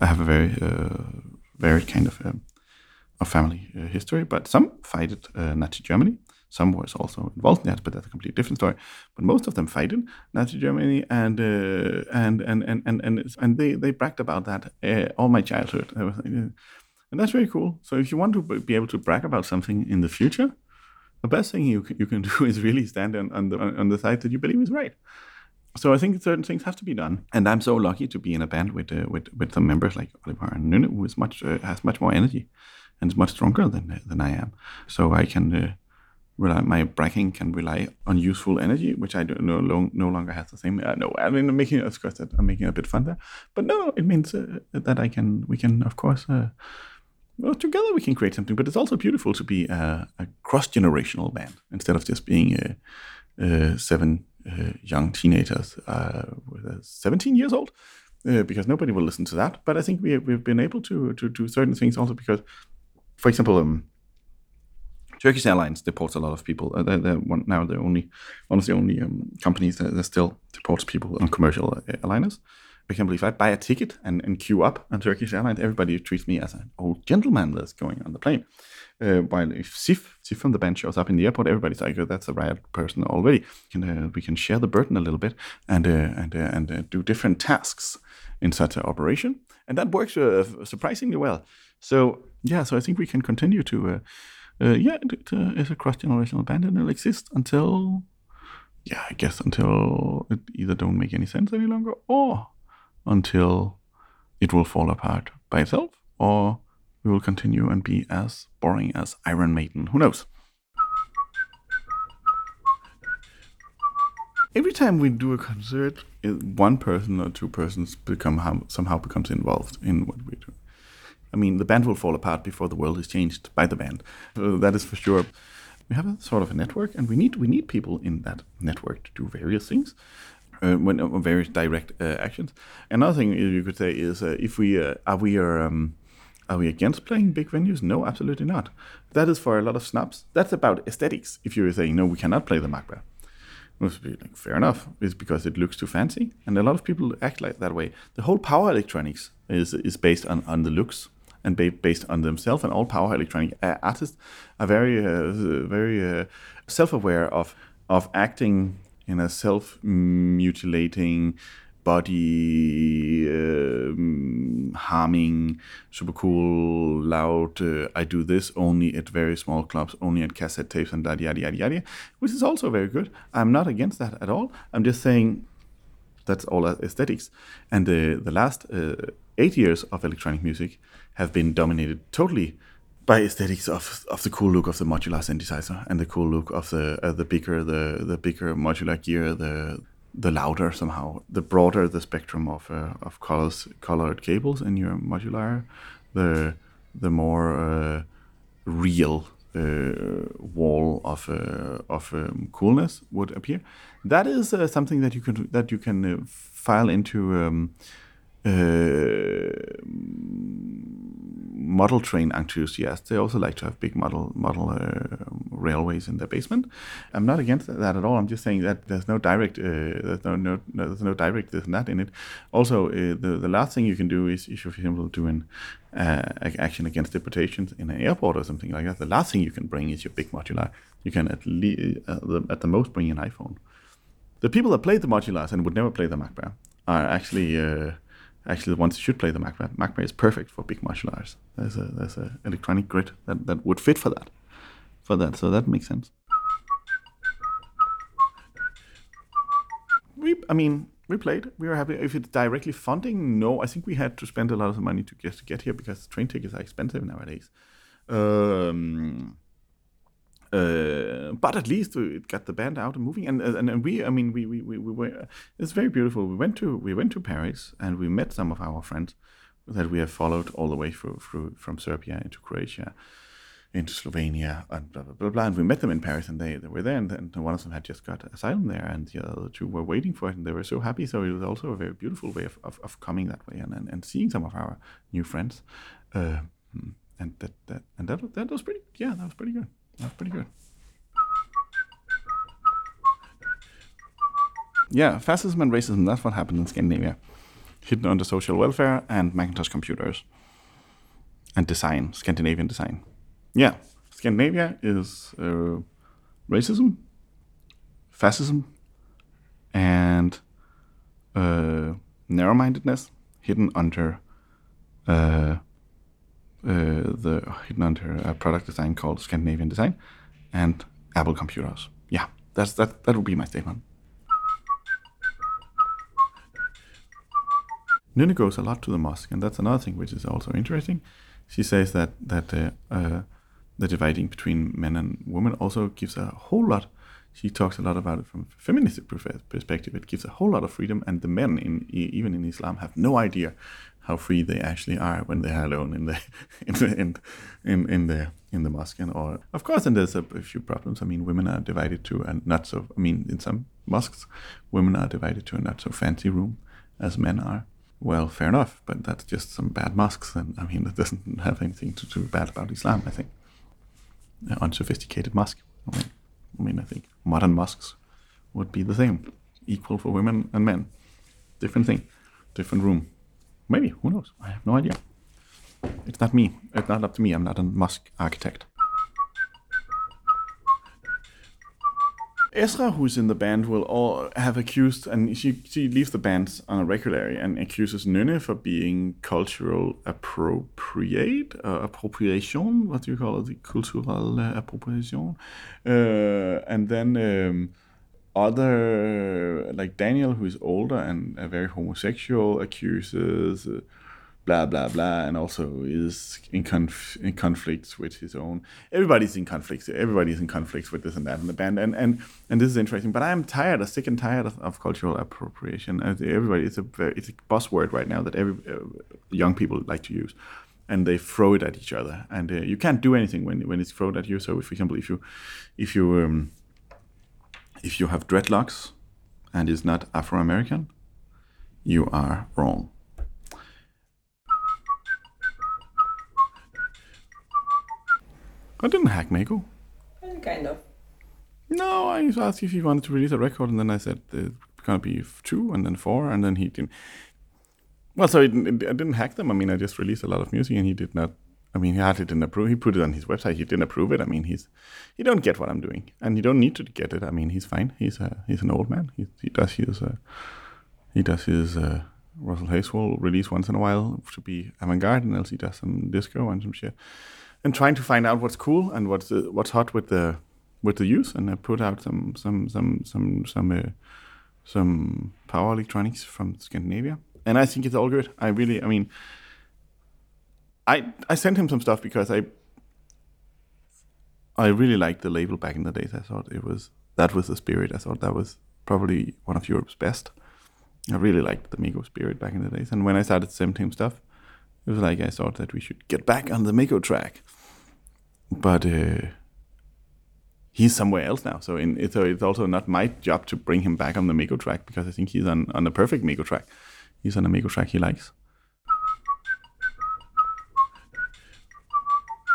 I have a very uh, varied kind of um, of family uh, history, but some fighted uh, Nazi Germany. Some was also involved in that, but that's a completely different story. But most of them fighted Nazi Germany, and and, and and and and and they they bragged about that all my childhood, and that's very cool. So if you want to be able to brag about something in the future, the best thing you can, you can do is really stand on, on the on the side that you believe is right. So I think certain things have to be done, and I'm so lucky to be in a band with uh, with with some members like Oliver and Nynne, who is much uh, has much more energy and is much stronger than than I am. So I can uh, rely my bragging can rely on useful energy, which I don't no, no, no longer has the same. Uh, no, I mean I'm making of course that I'm making a bit fun there, but no, it means uh, that I can we can of course. Uh, well, together we can create something, but it's also beautiful to be a, a cross-generational band instead of just being seven young teenagers, 17 years old, because nobody will listen to that. But I think we, we've been able to, to do certain things also because for example, um, Turkish Airlines deports a lot of people. Uh, they're, they're one, now the only one of the only um, companies that, that, still deports people on commercial uh, airliners. I can't believe I buy a ticket and, and queue up on Turkish Airlines. Everybody treats me as an old gentleman that's going on the plane. Uh, while if Sif, Sif from the band shows up in the airport, everybody's like, oh, "That's a riot person already." Can, uh, we can share the burden a little bit and uh, and uh, and uh, do different tasks in such an operation, and that works surprisingly well. So yeah, so I think we can continue to, yeah, it, it is a cross generational band and it'll exist until, yeah, I guess until it either don't make any sense any longer or until it will fall apart by itself or we will continue and be as boring as Iron Maiden. Who knows? Every time we do a concert, one person or two persons become somehow becomes involved in what we do. I mean, the band will fall apart before the world is changed by the band. Uh, that is for sure. We have a sort of a network, and we need we need people in that network to do various things, uh, when uh, various direct uh, actions. Another thing you could say is uh, if we uh, are we are um, are we against playing big venues? No, absolutely not. That is for a lot of snobs. That's about aesthetics. If you're saying no, we cannot play the Magba. Must be like fair enough. It's because it looks too fancy, and a lot of people act like that way. The whole power electronics is is based on on the looks and ba- based on themselves. And all power electronic artists are very, uh, very uh, self-aware of of acting in a self-mutilating, body uh, harming, super cool, loud. Uh, I do this only at very small clubs, only at cassette tapes, and yada yada yada yada, which is also very good. I'm not against that at all. I'm just saying that's all aesthetics. And the the last uh, eight years of electronic music have been dominated totally by aesthetics of, of the cool look of the modular synthesizer and the cool look of the uh, the bigger the the bigger modular gear the the louder somehow the broader the spectrum of uh, of colors colored cables in your modular the the more uh, real uh, wall of uh, of um, coolness would appear. That is uh, something that you can that you can file into um, uh, model train enthusiasts. They also like to have big model model uh, railways in their basement. I'm not against that at all. I'm just saying that there's no direct uh, there's no, no, no, there's no direct this and that in it. Also, uh, the the last thing you can do is if you're example doing uh, action against deportations in an airport or something like that. The last thing you can bring is your big modular. You can at least at the most bring an iPhone. The people that play the modulars and would never play the Mac Bear are actually actually the ones who should play the MacBook. MacBook is perfect for big modulars. There's a there's a electronic grid that, that would fit for that. For that, so that makes sense. We, I mean, we played. We were happy. If it's directly funding, no. I think we had to spend a lot of money to get to get here because train tickets are expensive nowadays. Um, uh, but at least it got the band out and moving, and and, and we, I mean, we, we, we, we were. It's very beautiful. We went to we went to Paris and we met some of our friends that we have followed all the way through, through from Serbia into Croatia, into Slovenia, and blah blah blah. blah. And we met them in Paris, and they, they were there, and, and one of them had just got asylum there, and the other two were waiting for it, and they were so happy. So it was also a very beautiful way of, of, of coming that way and, and, and seeing some of our new friends, uh, and that, that and that that was pretty yeah that was pretty good. That's pretty good. Yeah, fascism and racism, that's what happened in Scandinavia. hidden under social welfare and Macintosh computers and design, Scandinavian design. Yeah, Scandinavia is uh, racism, fascism, and uh, narrow-mindedness hidden under uh, the hidden under a product design called Scandinavian design and Apple computers. Yeah, that's that. That would be my statement. Nynne goes a lot to the mosque, and that's another thing which is also interesting. She says that that uh, uh, the dividing between men and women also gives a whole lot. She talks a lot about it from a feminist perspective. It gives a whole lot of freedom, and the men, in even in Islam, have no idea how free they actually are when they are alone in the in the, in, in, in the in the mosque. And or of course, and there's a, a, few problems. I mean, women are divided to a not so. I mean, in some mosques, women are divided to a not so fancy room as men are. Well, fair enough, but that's just some bad mosques, and I mean, it doesn't have anything to do bad about Islam. I think unsophisticated mosque. I mean, I mean, I think modern mosques would be the same, equal for women and men. Different thing, different room. Maybe who knows? I have no idea. It's not me. It's not up to me. I'm not a mosque architect. Ezra, who's in the band, will all have accused, and she, she leaves the band on a regular and accuses Nynne for being cultural appropriate, uh, appropriation, what do you call it, cultural appropriation. Uh, and then um, other, like Daniel, who is older and very homosexual, accuses uh, blah blah blah, and also is in, conf- in conflicts with his own. Everybody's in conflicts. Everybody's in conflicts with this and that in the band, and and and this is interesting. But I'm tired, I'm sick and tired of, of cultural appropriation. Everybody, it's a very, it's a buzzword right now that every uh, young people like to use. And they throw it at each other, and uh, you can't do anything when when it's thrown at you. So, for example, if you if you um, if you have dreadlocks and is not Afro American, you are wrong I didn't hack Mego. Mm, kind of. No, I asked if he wanted to release a record, and then I said it's gonna be two, and then four, and then he didn't. Well, so it, it, I didn't hack them. I mean, I just released a lot of music, and he did not. I mean, he hardly didn't approve. He put it on his website. He didn't approve it. I mean, he's he don't get what I'm doing, and he don't need to get it. I mean, he's fine. He's a he's an old man. He he does his uh, he does his uh, Russell Haswell release once in a while to be avant-garde, and else he does some disco and some shit and trying to find out what's cool and what's uh, what's hot with the with the use, and I put out some some some some some uh, some power electronics from Scandinavia, and I think it's all good. I really, I mean, I I sent him some stuff because I I really liked the label back in the days. I thought it was that was the spirit. I thought that was probably one of Europe's best. I really liked the Mego spirit back in the days, and when I started sending him stuff, it was like I thought that we should get back on the Mego track, but uh, he's somewhere else now. So, in, so it's also not my job to bring him back on the Mego track because I think he's on, on the perfect Mego track. He's on a Mego track he likes.